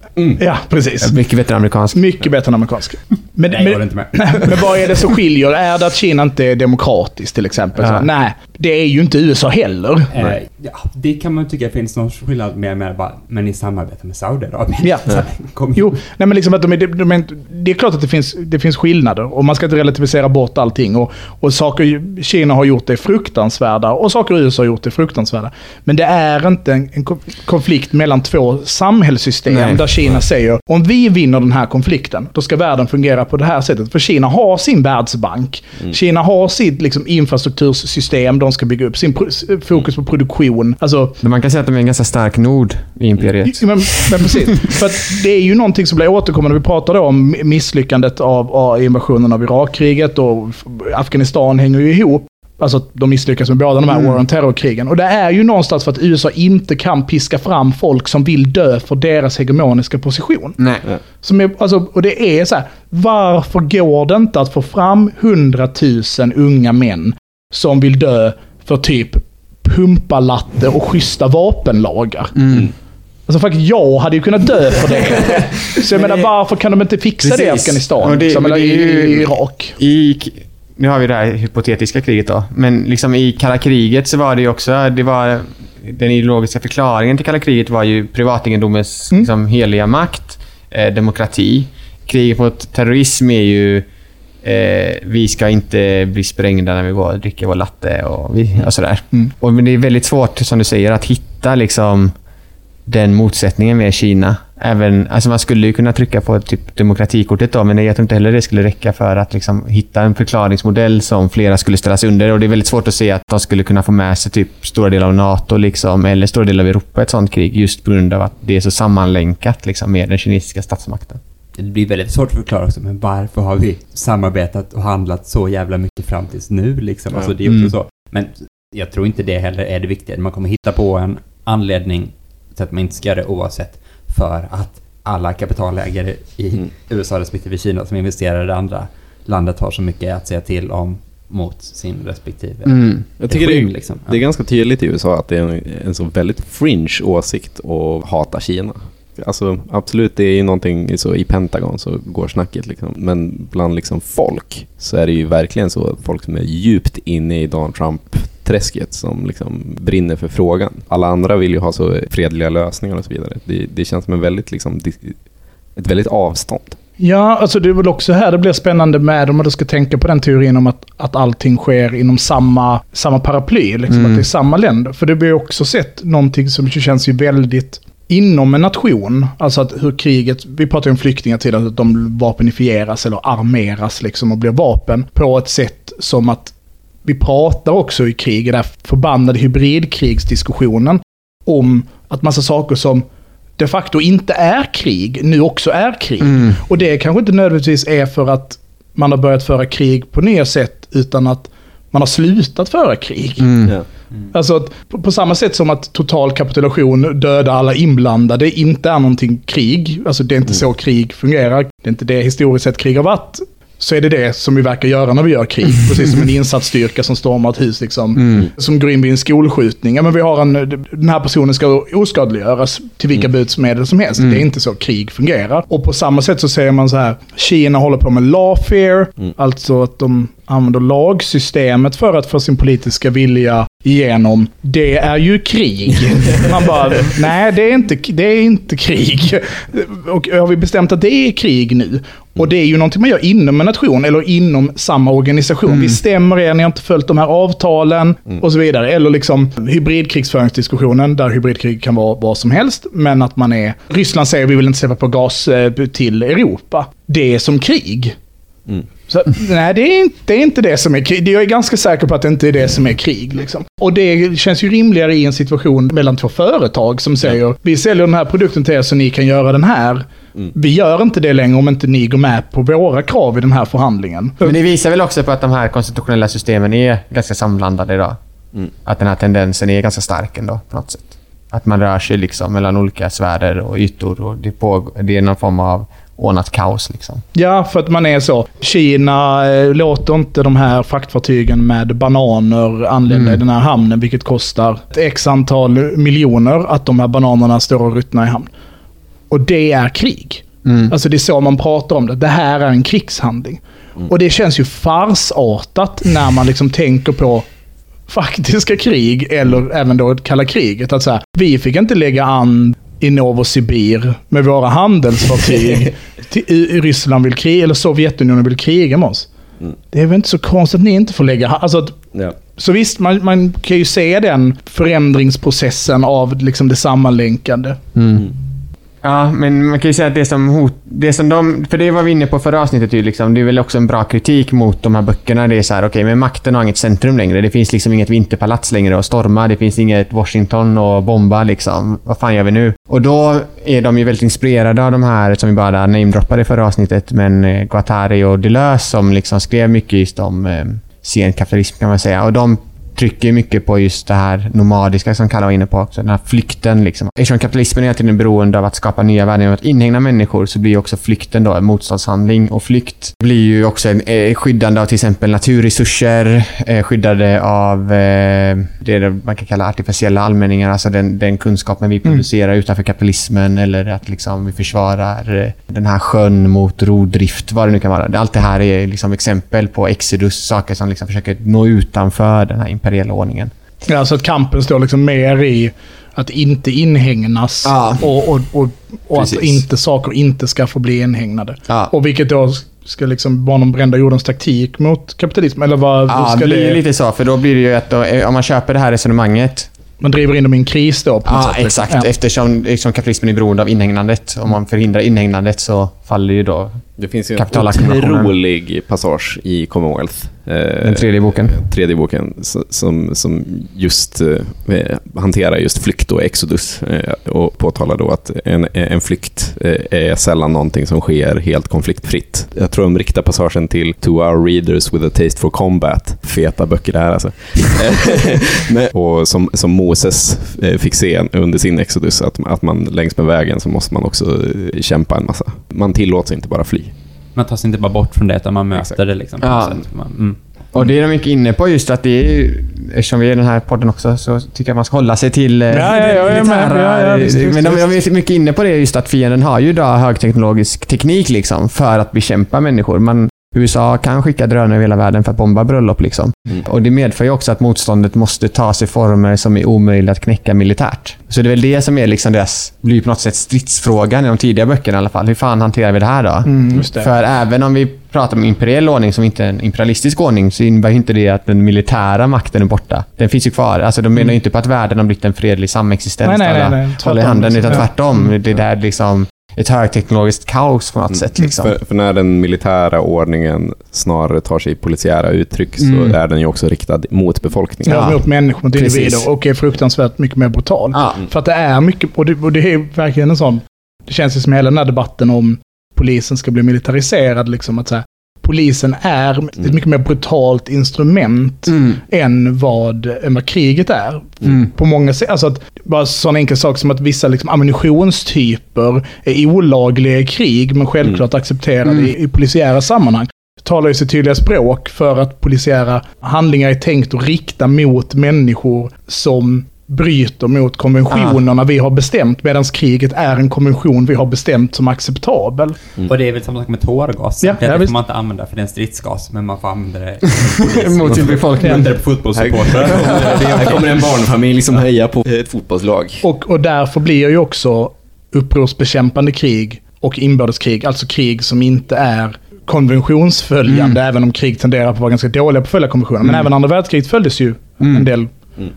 Ja, precis. Mycket bättre amerikansk. Mycket bättre än amerikansk. Men, Nej, jag men, inte med. men vad är det som skiljer? Är det att Kina inte är demokratiskt till exempel? Ja. Så, nej, det är ju inte USA heller. Eh, ja, det kan man tycka finns någon skillnad med, med bara, men ni samarbetar med Saudiarabien. Ja. Kom Jo, nej men liksom att de är, de är, det är klart att det finns, det finns skillnader och man ska inte relativisera bort allting. Och, och saker Kina har gjort är fruktansvärda och saker USA har gjort är fruktansvärda. Men det är inte en, en ko- konflikt mellan två samhällssystem Nej. där Kina säger om vi vinner den här konflikten, då ska världen fungera på det här sättet. För Kina har sin världsbank. Kina har sitt liksom, infrastruktursystem de ska bygga upp, sin fokus på produktion. Alltså, Men Man kan säga att de är en ganska stark nod i imperiet. Men, men precis. För att det är ju någonting som blir återkommande. Vi pratade om misslyckandet av, av invasionen av Irakkriget och Afghanistan hänger ju ihop. Alltså att de misslyckas med båda de här Mm. war on terror-krigen. Och det är ju någonstans för att USA inte kan piska fram folk som vill dö för deras hegemoniska position. Nej. Som är, alltså, och det är så här, varför går det inte att få fram hundratusen unga män som vill dö för typ pumpalatte och schyssta vapenlagar? Mm. Alltså faktiskt jag hade ju kunnat dö för det. Så jag menar varför kan de inte fixa det i Precis. Afghanistan? Och det- liksom, eller i, i Irak? I, nu har vi det här hypotetiska kriget då. Men liksom i kalla kriget så var det ju också... Det var, den ideologiska förklaringen till kalla kriget var ju privategendomens Mm. liksom, heliga makt, eh, demokrati. Kriget mot terrorism är ju... Eh, vi ska inte bli sprängda när vi går och dricker vår latte och, vi, och sådär. Mm. Och men det är väldigt svårt, som du säger, att hitta liksom den motsättningen med Kina. Även, alltså man skulle ju kunna trycka på typ demokratikortet då, men jag tror inte heller det skulle räcka för att liksom hitta en förklaringsmodell som flera skulle ställas under. Och det är väldigt svårt att se att de skulle kunna få med sig typ stora delar av NATO liksom, eller stora delar av Europa i ett sånt krig, just på grund av att det är så sammanlänkat liksom, med den kinesiska statsmakten. Det blir väldigt svårt att förklara också, men varför har vi samarbetat och handlat så jävla mycket fram tills nu liksom? Alltså det är också Mm. så. Men jag tror inte det heller är det viktiga. Man kommer hitta på en anledning till att man inte ska göra det oavsett för att alla kapitalägare i Mm. USA respektive Kina som investerar i det andra landet har så mycket att säga till om mot sin respektive Mm. Jag tycker det regim, är, liksom. det är ganska tydligt i USA att det är en, en så väldigt fringe åsikt att hata Kina. Alltså absolut, det är ju någonting så i Pentagon så går snacket liksom. Men bland liksom folk så är det ju verkligen så folk som är djupt inne i Donald Trump-träsket som liksom brinner för frågan. Alla andra vill ju ha så fredliga lösningar och så vidare. Det, det känns som en väldigt liksom, ett väldigt avstånd. Ja, alltså det är väl också här det blir spännande med om man ska tänka på den teorin om att, att allting sker inom samma, samma paraply. Liksom, Mm. Att det är samma länder. För det vi också sett någonting som känns ju väldigt inom en nation. Alltså att hur kriget, vi pratar ju om flyktingar till att de vapenifieras eller armeras liksom och blir vapen på ett sätt som att vi pratar också i krig, i den här förbannade hybridkrigsdiskussionen, om att massa saker som de facto inte är krig, nu också är krig. Mm. Och det kanske inte nödvändigtvis är för att man har börjat föra krig på nya sätt, utan att man har slutat föra krig. Mm. Ja. Alltså att på, samma sätt som att total kapitulation, döda alla inblandade, inte är någonting krig. Alltså det är inte så krig fungerar. Det är inte det historiskt sett krig har varit. Så är det det som vi verkar göra när vi gör krig. Precis som en insatsstyrka som stormar ett hus liksom. Som går in vid en skolskjutning. Ja, men vi har en, den här personen ska oskadliggöras till vilka budsmedel som helst. Det är inte så krig fungerar. Och på samma sätt så säger man så här, Kina håller på med lawfare. Alltså att de använder lagsystemet för att få sin politiska vilja igenom. Det är ju krig. Man bara, nej det är inte, det är inte krig. Och har vi bestämt att det är krig nu? Och det är ju någonting man gör inom en nation eller inom samma organisation. Vi stämmer er, ni har inte följt de här avtalen och så vidare. Eller liksom hybridkrigsföringsdiskussionen, där hybridkrig kan vara vad som helst. Men att man är... Ryssland säger vi vill inte släppa på gas eh, till Europa. Det är som krig. Så, nej, det är, inte, det är inte det som är krig. Jag är ganska säker på att det inte är det som är krig. Liksom. Och det känns ju rimligare i en situation mellan två företag som säger vi säljer den här produkten till er så ni kan göra den här. Vi gör inte det längre om inte ni går med på våra krav i den här förhandlingen. Men det visar väl också på att de här konstitutionella systemen är ganska samblandade idag. Att den här tendensen är ganska stark ändå på något sätt. Att man rör sig liksom mellan olika sfärer och ytor och det, på, det är någon form av ordnat kaos. Liksom. Ja, för att man är så. Kina eh, låter inte de här fraktfartygen med bananer anlända i den här hamnen, vilket kostar ett x antal miljoner att de här bananerna står och ruttnar i hamn. Och det är krig. Alltså det är så man pratar om det. Det här är en krigshandling. Och det känns ju farsartat när man liksom tänker på faktiska krig eller även då kalla kriget. Att så här, vi fick inte lägga an i Novosibir med våra handelsfartyg. till, i- Ryssland vill kriga, eller Sovjetunionen vill kriga med oss. Det är väl inte så konstigt att ni inte får lägga... Alltså att, Ja. så visst, man, man kan ju se den förändringsprocessen av liksom det sammanlänkande. Ja, men man kan ju säga att det som hot... Det som de... För det var vi inne på förra avsnittet ju liksom. Det är väl också en bra kritik mot de här böckerna. Det är så här, okej, men makten har inget centrum längre. Det finns liksom inget vinterpalats längre att storma. Det finns inget Washington att bomba liksom. Vad fan gör vi nu? Och då är de ju väldigt inspirerade av de här som vi bara namedroppade i förra avsnittet, men eh, Guattari och Deleuze som liksom skrev mycket just om eh, sen kapitalism kan man säga. Och de trycker mycket på just det här nomadiska som Kalle var inne på också. Den här flykten liksom. Eftersom kapitalismen är hela tiden beroende av att skapa nya värden genom att inhägna människor så blir ju också flykten då en motståndshandling. Och flykt blir ju också en, eh, skyddande av till exempel naturresurser, eh, skyddade av eh, det man kan kalla artificiella allmänningar, alltså den, den kunskapen vi producerar utanför kapitalismen eller att liksom vi försvarar eh, den här sjön mot rovdrift, vad det nu kan vara. Allt det här är liksom exempel på exodus, saker som liksom försöker nå utanför den här imperiella ordningen. Ja, alltså att kampen står liksom mer i att inte inhägnas Ja. och, och, och, och att inte saker inte ska få bli inhägnade. Ja. Och vilket då ska liksom vara någon brända jordens taktik mot kapitalism? Eller vad Ja, ska det blir det... lite så. För då blir det ju att då, eh, om man köper det här resonemanget. Man driver in dem i en kris då på något Ja, sätt. liksom. exakt. Ja. Eftersom liksom, kapitalismen är beroende av inhägnandet. Om man förhindrar inhägnandet så faller ju då Det finns ju en otrolig passage i Commonwealth. eh, den tredje boken. tredje boken som, som just eh, hanterar just flykt och exodus eh, och påtalar då att en, en flykt eh, är sällan någonting som sker helt konfliktfritt. Jag tror de riktar passagen till “To our readers with a taste for combat”. Feta böcker det här alltså. Eh, och som, som Moses eh, fick se under sin exodus, att, att man längs med vägen så måste man också eh, kämpa en massa. Man tillåts inte bara fly. Man tar sig inte bara bort från det, utan man möter Exakt. det liksom. på Ja. Man, mm. Och det är de mycket inne på just att det är ju, eftersom vi är i den här podden också, så tycker jag man ska hålla sig till eh, Ja, ja, jag militära- Ja, ja, visst, visst, Men de, de är mycket inne på det just att fienden har ju idag högteknologisk teknik liksom för att bekämpa människor. Man, USA kan skicka drönare över hela världen för att bomba bröllop liksom. Mm. Och det medför ju också att motståndet måste ta sig former som är omöjliga att knäcka militärt. Så det är väl det som är liksom deras, blir på något sätt stridsfrågan i de tidiga böckerna i alla fall. Hur fan hanterar vi det här då? Mm, just det. För även om vi pratar om imperiell ordning som inte är en imperialistisk ordning så innebär ju inte det att den militära makten är borta. Den finns ju kvar. Alltså de menar ju inte på att världen har blivit en fredlig samexistens Nej, nej, där alla nej, nej. håller i handen. Utan Ja. tvärtom. Det är där liksom ett högteknologiskt kaos på något sätt. Liksom. För, för när den militära ordningen snarare tar sig polisiära uttryck så Mm. är den ju också riktad mot befolkningen. Ja, Ja. mot människor, mot Precis. individer. Och är fruktansvärt mycket mer brutal. Ja. För att det är mycket, och det, och det är verkligen en sån... Det känns ju som hela den här debatten om polisen ska bli militariserad. Liksom, att så här, polisen är ett mycket mer brutalt instrument Mm. än, vad, än vad kriget är. På många sätt. Alltså att, bara sån enkel sak som att vissa liksom, ammunitionstyper är olagliga i krig, men självklart accepterade i, i polisiära sammanhang. talar ju sitt tydliga språk för att polisiära handlingar är tänkt att rikta mot människor som bryter mot konventionerna vi har bestämt, medan kriget är en konvention vi har bestämt som acceptabel. Och det är väl samma sak med tårgas. Ja, det ja, får visst. man inte använda för det är en stridsgas, men man får använda det Mot sin befolkning. det på fotbollssupportrar. Här kommer en barnfamilj som hejar på ett fotbollslag. Och, och därför blir ju också upprorsbekämpande krig och inbördeskrig, alltså krig som inte är konventionsföljande, även om krig tenderar på att vara ganska dåliga på att följa konventioner. Men även andra världskriget följdes ju en del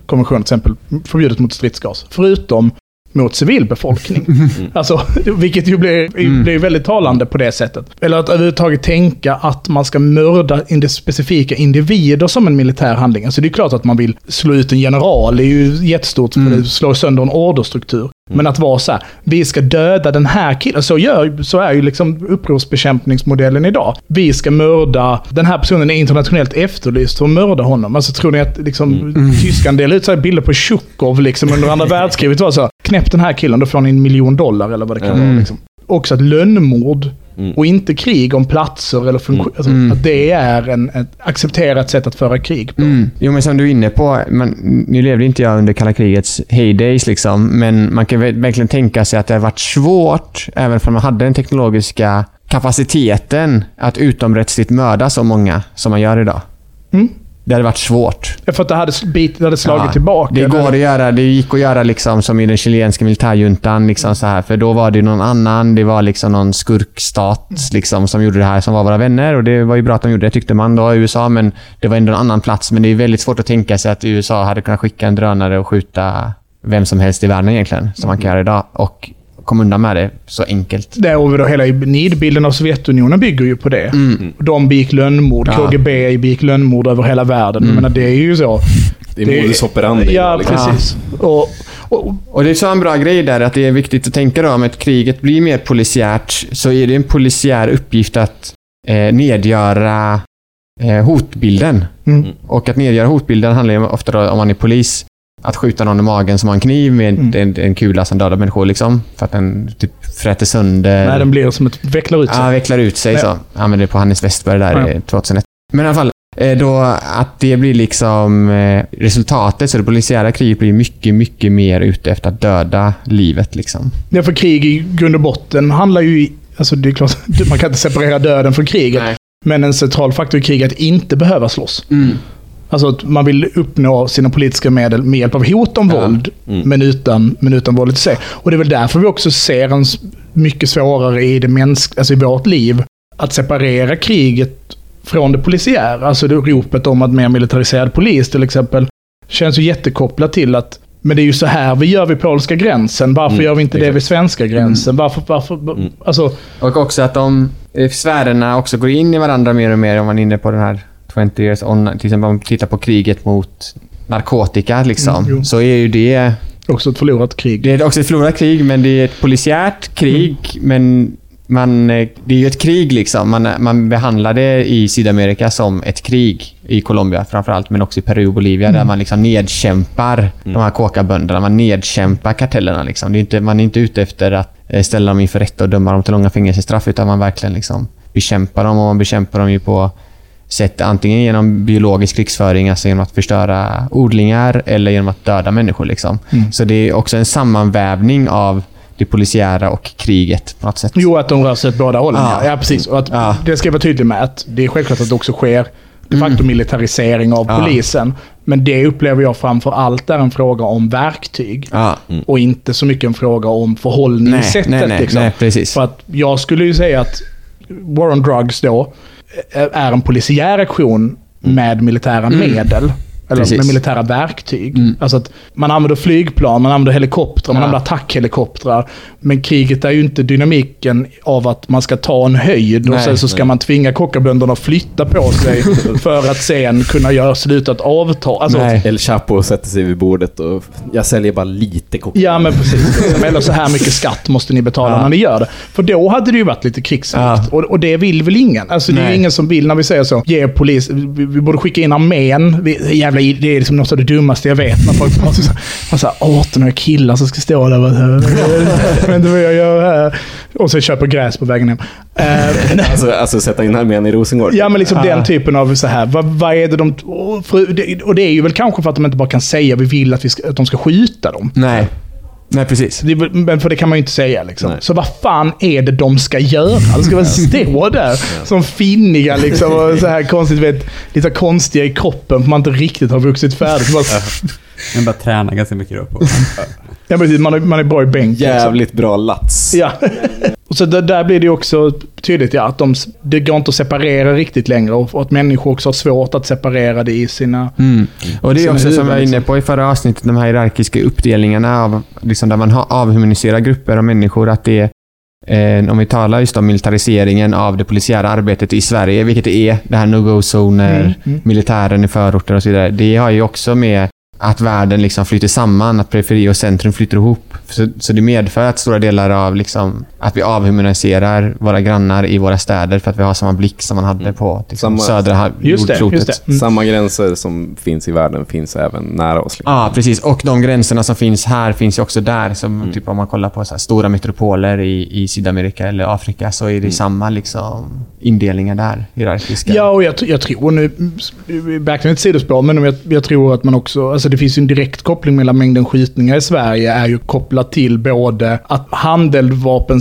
konventioner, till exempel förbjudet mot stridsgas. Förutom mot civilbefolkning. Alltså, vilket ju blir, blir väldigt talande på det sättet. Eller att överhuvudtaget tänka att man ska mörda indi- specifika individer som en militär handling. Alltså det är klart att man vill slå ut en general, det är ju jättestort, det slår sönder en orderstruktur. Men att vara så här, vi ska döda den här killen. Så, gör, så är ju liksom upprorsbekämpningsmodellen idag. Vi ska mörda, den här personen är internationellt efterlyst för att mörda honom. Alltså tror ni att liksom, tyskan delar ut så bilder på Tjukov liksom, under andra världskriget? Var så, knäpp den här killen, då får ni en miljon dollar eller vad det kan vara. Liksom. Också att lönnmord och inte krig om platser eller funktion. Alltså, Att det är en, ett accepterat sätt att föra krig på. Mm. Jo, men som du är inne på, man, nu levde inte jag under kalla krigets heydays, liksom, men man kan verkligen tänka sig att det har varit svårt, även om man hade den teknologiska kapaciteten, att utomrättsligt mörda så många som man gör idag. Mm. Det hade varit svårt. För att det hade, bit, det hade slagit Ja, tillbaka. Det, går att göra, det gick att göra liksom som i den chilenska militärjuntan. Liksom så här, för då var det någon annan. Det var liksom någon skurkstat liksom, som gjorde det här, som var våra vänner. Och Det var ju bra att de gjorde det, tyckte man då i USA. Men det var ändå en annan plats. Men det är väldigt svårt att tänka sig att USA hade kunnat skicka en drönare och skjuta vem som helst i världen egentligen. Som man kan göra idag. Och kom undan med det så enkelt. Det och då hela nidbilden av Sovjetunionen bygger ju på det. De begick lönnmord, Ja. KGB begick lönnmord över hela världen. Jag menar, det är ju så. Det är modus operandi. Ja, liksom. precis. Och, och, Och det är så en bra grej där, att det är viktigt att tänka då om att kriget blir mer polisiärt, så är det en polisiär uppgift att eh, nedgöra eh, hotbilden. mm, Och att nedgöra hotbilden handlar ju ofta om man är polis, att skjuta någon i magen som har en kniv med Mm. en, en kula som dödar människor liksom. För att den typ fräter sönder. nej, den blir som ett vecklar ut sig. Ja, vecklar ut sig så. Jag använde det på Hannes Westberg där Ja. eh, 2001. Men i alla fall, eh, då att det blir liksom eh, resultatet, så det polisiära kriget blir mycket, mycket mer ute efter att döda livet liksom. Ja, för krig i grund och botten handlar ju... i- Alltså det är klart, man kan inte separera döden från kriget. Nej. Men en central faktor i krig är att inte behöva slåss. Alltså att man vill uppnå sina politiska medel med hjälp av hot om Ja. våld, Mm. men, utan, men utan våldet i sig. Och det är väl därför vi också ser en mycket svårare i, det mänsk, alltså i vårt liv att separera kriget från det polisiära. Alltså det ropet om att mer militariserad polis till exempel känns ju jättekopplat till att men det är ju så här vi gör vid polska gränsen. Varför Mm, gör vi inte det exakt. vid svenska gränsen? Varför, varför, Mm. alltså, Och också att de eh, sfärerna också går in i varandra mer och mer om man är inne på den här 20 years on. Till exempel om man tittar på kriget mot narkotika liksom. Mm, så är ju det också ett förlorat krig. Det är också ett förlorat krig, men det är ett polisiärt krig. Men man, eh, det är ju ett krig liksom. Man, man behandlar det i Sydamerika som ett krig. I Colombia framförallt, men också i Peru och Bolivia. Där man liksom nedkämpar de här kåkabönderna. Man nedkämpar kartellerna. Liksom. Det är inte, man är inte ute efter att eh, ställa dem inför rätta och döma dem till långa fängelsestraff. Utan man verkligen liksom bekämpar dem. Och man bekämpar dem ju på sätt antingen genom biologisk krigsföring, alltså genom att förstöra odlingar, eller genom att döda människor. Liksom. Så det är också en sammanvävning av det polisiära och kriget på något sätt. Jo, att de rör sig åt båda hållen. Ja. Ja, precis. Och att Ja. Det ska jag vara tydlig med att det är självklart att det också sker de facto militarisering av Ja. polisen. Men det upplever jag framför allt är en fråga om verktyg. Ja. Och inte så mycket en fråga om förhållningssättet. Nej, nej, liksom. nej, precis. För att jag skulle ju säga att War on Drugs då är en polisiär aktion med militära medel. Eller Precis. med militära verktyg. Mm. Alltså att man använder flygplan, man använder helikoptrar, man Ja. använder attackhelikoptrar. Men kriget är ju inte dynamiken av att man ska ta en höjd och Nej, sen så ska man tvinga kockabönderna att flytta på sig för att sen kunna göra sluta ett avtal. Alltså, Nej. El Chapo sätter sig vid bordet och jag säljer bara lite kokain. Ja men precis. Eller så här mycket skatt måste ni betala Ja. när ni gör det. För då hade det ju varit lite krigsrikt. Ja. Och, och det vill väl ingen? Alltså det är ju Nej. ingen som vill när vi säger så. Ge polis, vi, vi borde skicka in armén. Vi, jävla, det är liksom något av det dummaste jag vet. När folk pratar så här, så här 18-åriga killar som ska stå där och vet inte vad jag gör här. Och så köper gräs på vägen hem. Eh, Alltså, alltså sätta in armén i Rosengård. Ja, men liksom Ja. den typen av så här. Vad, vad är det de... Och, för, det, och det är ju väl kanske för att de inte bara kan säga vi vill att, vi ska, att de ska skjuta dem. Nej. Nej, precis. Det, men för det kan man ju inte säga liksom. Nej. Så vad fan är det de ska göra? De ska väl stå där som finniga liksom och så här konstigt, vet, lite konstiga i kroppen för man inte riktigt har vuxit färdigt. Bara, Men bara träna ganska mycket då på. ja, precis, man, är, man är bra i bänk. Liksom. Jävligt bra lats. Ja. Och så där, där blir det ju också tydligt ja, att de, det går inte att separera riktigt längre och, att människor också har svårt att separera det i sina... Mm. Och det är också som jag var inne liksom. på i förra avsnittet, de här hierarkiska uppdelningarna av, liksom där man har avhumaniserar grupper av människor. Att det är, eh, om vi talar just om militariseringen av det polisiära arbetet i Sverige, vilket det är, det här no-go-zoner, Mm, mm. militären i förorter och så vidare. Det har ju också med att världen liksom flyter samman, att periferi och centrum flyter ihop. Så, så det medför att stora delar av liksom, att vi avhumaniserar våra grannar i våra städer för att vi har samma blick som man hade på liksom, Samma- södra ha- Just det, jordklotet. just det. Mm. Samma gränser som finns i världen finns även nära oss. liksom. Ja, precis. Och de gränserna som finns här finns ju också där. Som typ om man kollar på så här stora metropoler i, i Sydamerika eller Afrika så är det samma liksom indelningar där, hierarkiska. Ja, och jag, jag tror nu, mm, verkligen ett sidospår, men jag, jag tror att man också, alltså det finns ju en direkt koppling mellan mängden skjutningar i Sverige är ju kopplat till både att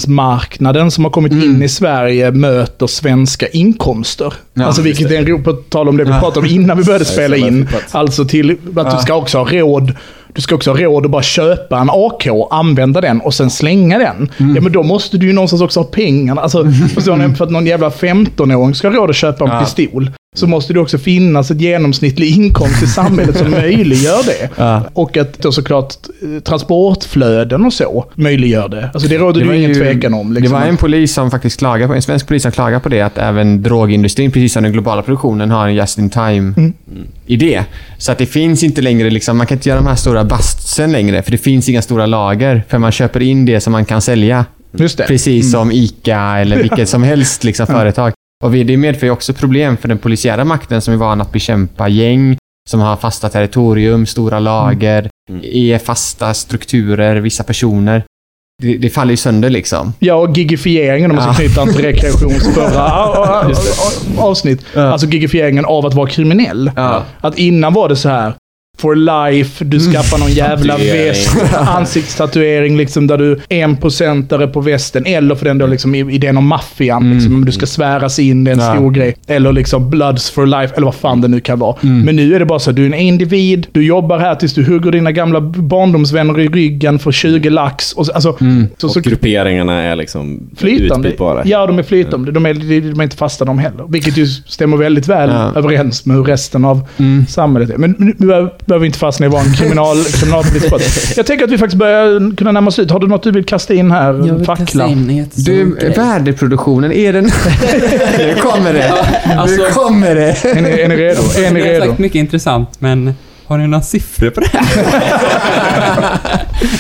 handeldvapensmarknaden som har kommit in i Sverige möter svenska inkomster. Ja, alltså vilket är en på tal om det vi Ja. pratade om innan vi började spela in. Alltså till att du ska också ha råd du ska också ha råd att bara köpa en AK, använda den och sen slänga den. Ja, men då måste du ju någonstans också ha pengarna. Alltså, ni? För att någon jävla 15-åring ska ha råd att köpa en Ja. pistol. Så måste det också finnas ett genomsnittlig inkomst i samhället som möjliggör det. Ja. Och att då såklart eh, transportflöden och så möjliggör det. Alltså det råder det ju ingen tvekan om. Liksom. Det var en polis som faktiskt klagade på, en svensk polis som klagade på det, att även drogindustrin, precis som den globala produktionen, har en just in time Mm. Så att det finns inte längre, liksom, man kan inte göra de här stora bastsen längre, för det finns inga stora lager. För man köper in det som man kan sälja. Precis som ICA eller vilket som helst liksom, företag. Och vi- det medför ju också problem för den polisiära makten som är van att bekämpa gäng, som har fasta territorium, stora lager, Mm. är fasta strukturer, vissa personer. Det, det faller ju sönder liksom. Ja, och gigifieringen om man ska knyta an till rekreations förra avsnitt. Ja. Alltså gigifieringen av att vara kriminell. Ja. Att innan var det så här. For life, du skaffar någon jävla väst, ansiktstatuering liksom där du är en procentare på västen. Eller för den då liksom i- idén om maffian, Mm. liksom, om du ska sväras in, det är en Ja. stor grej. Eller liksom bloods for life, eller vad fan det nu kan vara. Mm. Men nu är det bara så att du är en individ, du jobbar här tills du hugger dina gamla barndomsvänner i ryggen för 20 lax. Och så, alltså, Mm. så, Och så, grupperingarna är liksom Flytande. utbytbara. Ja, de är flytande. De är, de är inte fasta de heller. Vilket ju stämmer väldigt väl Ja. överens med hur resten av Mm. samhället är. Men nu behöver behöver vi inte fastna i vad en kriminal, kriminalpolitisk. Jag tänker att vi faktiskt börjar kunna närma oss ut. Har du något du vill kasta in här? Fackla. Du, värdeproduktionen, är den... nu kommer det. alltså- nu kommer det. Är ni, är ni redo? Är ni Ni har redo? sagt mycket intressant, men har ni några siffror på det här?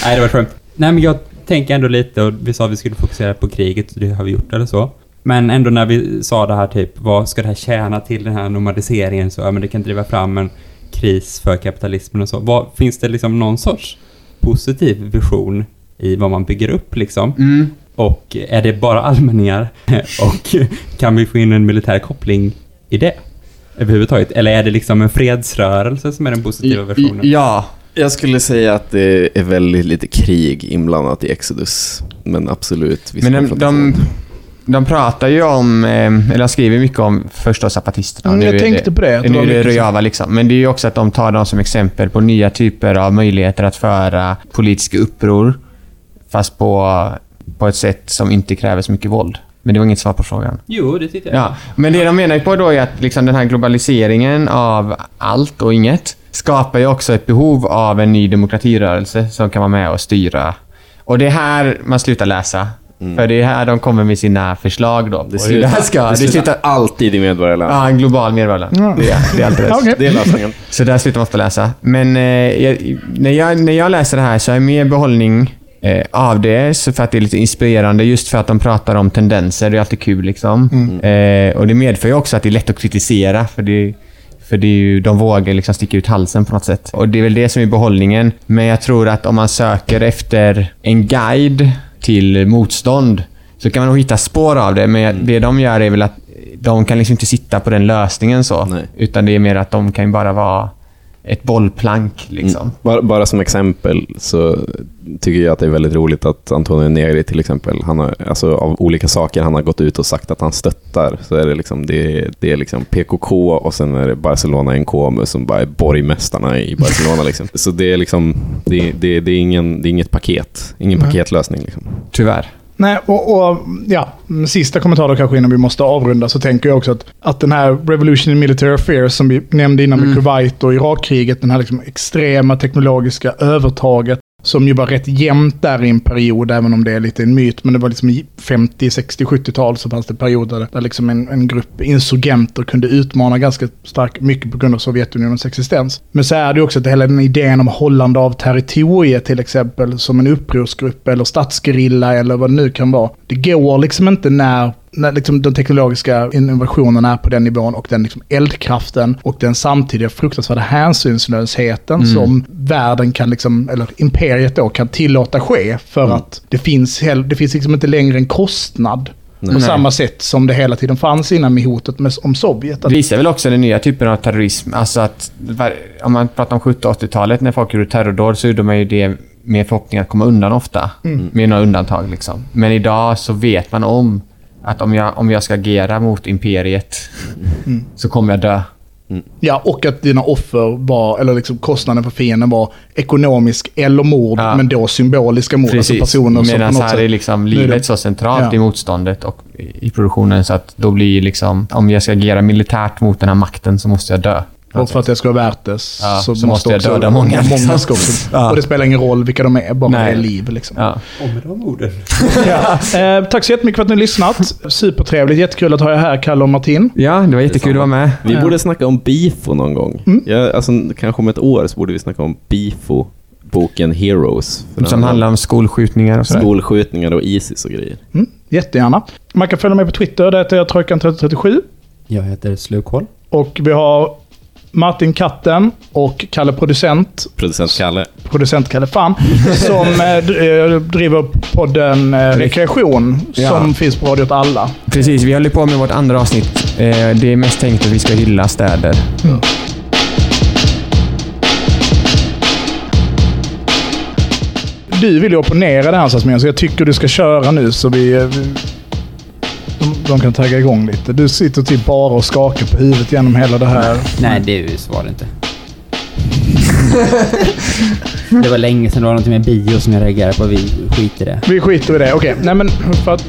Nej, det var skämt. Nej, men jag tänker ändå lite, och vi sa att vi skulle fokusera på kriget, och det har vi gjort eller så. Men ändå när vi sa det här typ, vad ska det här tjäna till den här normaliseringen? Så, ja, men det kan driva fram en kris för kapitalismen och så. Vad, finns det liksom någon sorts positiv vision i vad man bygger upp liksom? Mm. Och är det bara allmänningar? Och kan vi få in en militär koppling i det? Överhuvudtaget? Eller är det liksom en fredsrörelse som är den positiva versionen? Ja. Jag skulle säga att det är väldigt lite krig inblandat i Exodus. Men absolut. Men de. De pratar ju om, eh, eller de skriver mycket om första zapatisterna. Mm, Nu jag är tänkte på det, Nu är det. Rojava liksom. Men det är ju också att de tar dem som exempel på nya typer av möjligheter att föra politiska uppror. Fast på, på ett sätt som inte kräver så mycket våld. Men det var inget svar på frågan. Jo, det tycker jag. Ja, men det de menar ju på då är att liksom den här globaliseringen av allt och inget skapar ju också ett behov av en ny demokratirörelse som kan vara med och styra. Och det är här man slutar läsa. För det är här de kommer med sina förslag då. Mm. Det hur det här slutar, ska... det slutar alltid i medborgarlän. Ja, en global medborgarlön. Ja. Det, är- det är alltid rätt. Okej. Det är lösningen. Så där slutar man ofta läsa. Men eh, jag, när, jag, när jag läser det här så är mer behållning eh, av det, så för att det är lite inspirerande, just för att de pratar om tendenser. Det är alltid kul liksom. Eh, och det medför ju också att det är lätt att kritisera, för det för det är ju, de vågar liksom sticka ut halsen på något sätt. Och det är väl det som är behållningen. Men jag tror att om man söker efter en guide till motstånd så kan man nog hitta spår av det. Men det de gör är väl att de kan liksom inte sitta på den lösningen så. Nej. Utan det är mer att de kan bara vara ett bollplank liksom. Bara, bara som exempel så tycker jag att det är väldigt roligt att Antonio Negri till exempel, han har, alltså av olika saker han har gått ut och sagt att han stöttar, så är det liksom, det, är- det är liksom PKK och sen är det Barcelona NKM som bara är borgmästarna i Barcelona. liksom. Så det är liksom, det, det, det, är ingen, det är inget paket, ingen Nej. paketlösning. Liksom. Tyvärr. Nej, och, och ja, sista kommentar då kanske innan vi måste avrunda, så tänker jag också att, att den här Revolution in Military Affairs som vi nämnde innan med Kuwait och Irakkriget, den här liksom extrema teknologiska övertaget, som ju var rätt jämnt där i en period, även om det är lite en myt, men det var liksom i 50, 60, 70-tal så fanns det perioder där liksom en, en grupp insurgenter kunde utmana ganska starkt, mycket på grund av Sovjetunionens existens. Men så är det ju också att hela den idén om hållande av territoriet till exempel, som en upprorsgrupp eller statsgerilla eller vad det nu kan vara. Det går liksom inte när när liksom de teknologiska innovationerna är på den nivån och den liksom eldkraften och den samtidiga fruktansvärda hänsynslösheten som världen kan, liksom, eller imperiet då, kan tillåta ske. För att det finns, det finns liksom inte längre en kostnad på Nej. samma sätt som det hela tiden fanns innan med hotet med, om Sovjet. Det visar väl också den nya typen av terrorism. Alltså att, om man pratar om 70 80-talet när folk gjorde terrordåd så gjorde man ju det med förhoppning att komma undan ofta. Med några undantag liksom. Men idag så vet man om att om jag, om jag ska agera mot imperiet så kommer jag dö. Ja, och att dina offer var, eller liksom kostnaden för fienden var ekonomisk eller mord, Ja. men då symboliska mord. Alltså personer som Medan på något här är sätt... liksom är det- livet så centralt Ja. i motståndet och i i produktionen så att då blir liksom, om jag ska agera militärt mot den här makten så måste jag dö. Och för att det ska vara värt det Ja, så, så måste jag också döda många, liksom. många ska också. Ja. Och det spelar ingen roll vilka de är, bara Nej. det är liv. Liksom. Ja. Och med de orden. Ja. Eh, tack så jättemycket för att ni har lyssnat. Supertrevligt, jättekul att ha er här, Kalle och Martin. ja, det var jättekul att vara med. Vi Ja. borde snacka om Bifo någon gång. Ja, alltså, kanske om ett år så borde vi snacka om Bifo, boken Heroes. Som handlar om skolskjutningar och sådär. skolskjutningar och Isis och grejer. Mm, jättegärna. Man kan följa mig på Twitter, där heter jag Trojkan3037. Jag heter Slukhål. Och vi har Martin Katten och Kalle Producent, Producent Kalle. producent Kalle Fan, som eh, eh, driver podden eh, Rekreation, Ja. som finns på Radio åt alla. Precis, vi håller på med vårt andra avsnitt. Eh, Det är mest tänkt att vi ska hylla städer. Du vill ju opponera det här så jag tycker du ska köra nu så vi... de, de kan tagga igång lite. Du sitter typ bara och skakar på huvudet genom hela det här. Nej, det var det inte. det var länge sedan det var någonting med bio som jag reagerade på. Vi skiter i det. Vi skiter i det. Okej, nej men för att